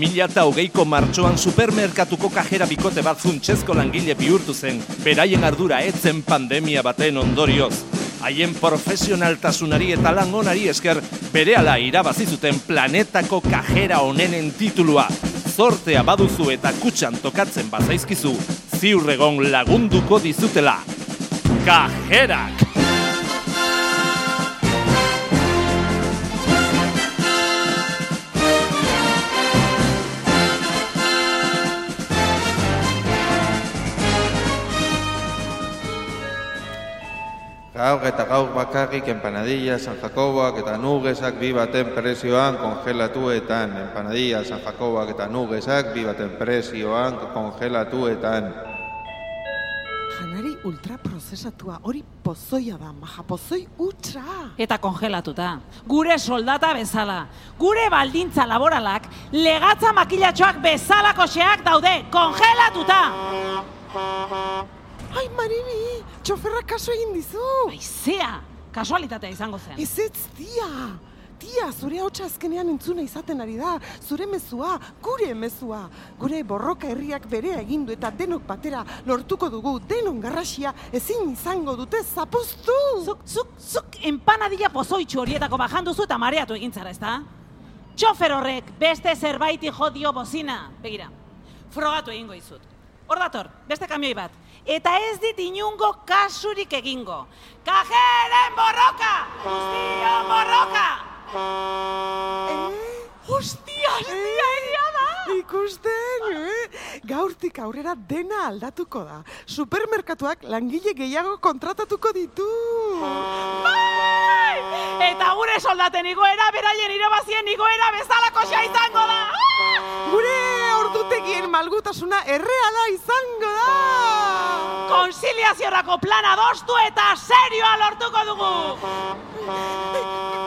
2008ko martxoan supermerkatuko kajera bikote bat funtsezko langile bihurtu zen, beraien ardura etzen pandemia baten ondorioz. Haien profesionaltasunari eta lan onari esker berehala irabazi zuten planetako kajera onenen titulua. Zortea baduzu eta kutxan tokatzen bazaizkizu, ziurregon lagunduko dizutela. Kajerak! Gaur eta gaur bakarrik empanadilla San Jacoboak eta nugesak bi baten prezioan kongelatuetan. Empanadilla San Jacoboak eta nugesak bi baten prezioan kongelatuetan. Janari ultraprozesatua, hori pozoia da, maja, pozoi utxa. Eta kongelatuta. Gure soldata bezala. Gure baldintza laboralak legatza makilatxoak bezalakoxeak daude kongelatuta. Txoferrak kaso egin dizu. Aizea, kasualitatea izango zen. Ez ez, tia. Tia, zure hotxa azkenean entzuna izaten ari da. Zure mezua, gure mezua. Gure borroka herriak berea egindu eta denok batera lortuko dugu. Denon garrasia ezin izango dute zapuztu. Zuk, zuk, zuk empanadilla pozoitxu horietako bajan duzu eta mareatu egin zara, ezta? Txofer horrek beste zerbaiti jodio bozina. Begira, frogatu egingo izut. Hor dator, beste kamioi bat. Eta ez dit inungo kasurik egingo. Kajeren borroka! Guztion borroka! Eh? Hostia, hostia, egia da! Ikusten, eh? Gaurtik aurrera dena aldatuko da. Supermerkatuak langile gehiago kontratatuko ditu. Bai! Eta gure soldaten igoera, beraien irabazien igoera bezalako izango da! Gure malgutasuna erreala izango da! Konsiliaziorako plana adostu eta serioa lortuko dugu!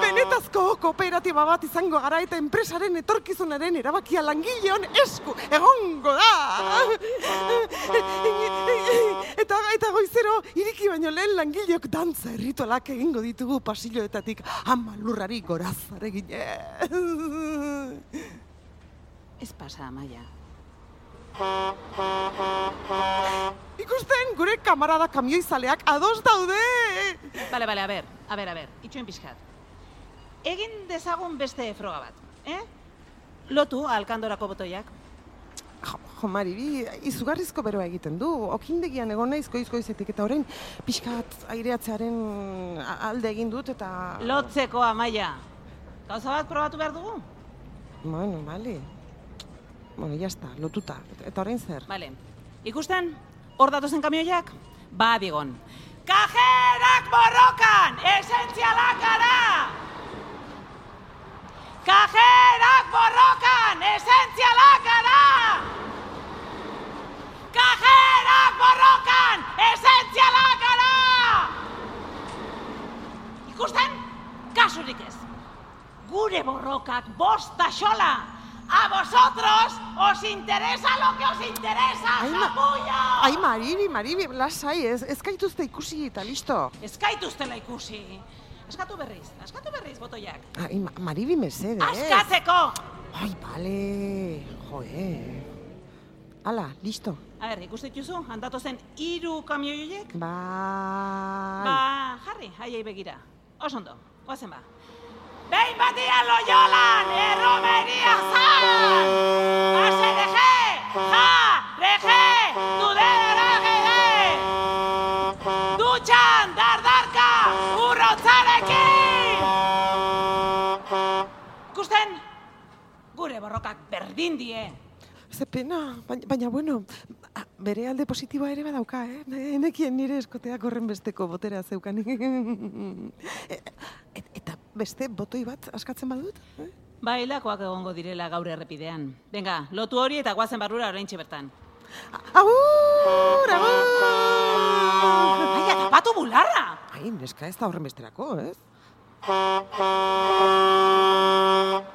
Benetazko kooperatiba bat izango gara eta enpresaren etorkizunaren erabakia langileon esku egongo da! Eta eta goizero iriki baino lehen langileok dantza erritualak egingo ditugu pasilloetatik ama lurrari gorazare ginez. Ez pasa, Amaia. Ikusten gure kamarada kamioizaleak ados daude! Bale, bale, a ber, a ber, a ber, itxuen pixkat. Egin dezagun beste froga bat, eh? Lotu alkandorako botoiak. Jo, jo Maribi, izugarrizko beroa egiten du. Okindegian egon naiz goiz-goizetik eta orain pixkat aireatzearen alde egin dut eta... Lotzeko, Amaia. Gauza bat probatu behar dugu? Bueno, bale. Bueno, ya está, lotuta. Eta orain zer? Bale. Ikusten, hor datozen kamioiak? Ba, digon. Kajerak borrokan! Esentzialak gara! Kajerak borrokan! Esentzialak gara! Kajerak borrokan! Esentzialak gara! Ikusten? Kasurik ez. Gure borrokak bosta xola! A vosotros os interesa lo que os interesa, Ai, ma- capullo! Ai, Maribi, Maribi, lasai, ez, ez gaituzte ikusi eta listo. Ez gaituztela ikusi. Askatu berriz, askatu berriz botoiak. Ai, ma, Maribi mesedez. Askatzeko! Ai, bale, joe. Ala, listo. A ber, ikuste dituzu, handatu zen hiru kamioiek? Bai. Ba, jarri, haiei begira. Oso ondo, goazen ba. Behin batian loiolan, erromeria zan! Gure borrokak berdin die. Ze pena, baina, baina bueno, bere alde positiboa ere badauka, eh? Ne- Nekien nire eskoteak horren besteko botera zeukan. E- et- eta beste botoi bat askatzen badut? Eh? Bailakoak egongo direla gaur errepidean. Venga, lotu hori eta guazen barrura oraintxe bertan. Agur, agur! Ai, agapatu bularra! Ai, neska ez da horren besterako, ez?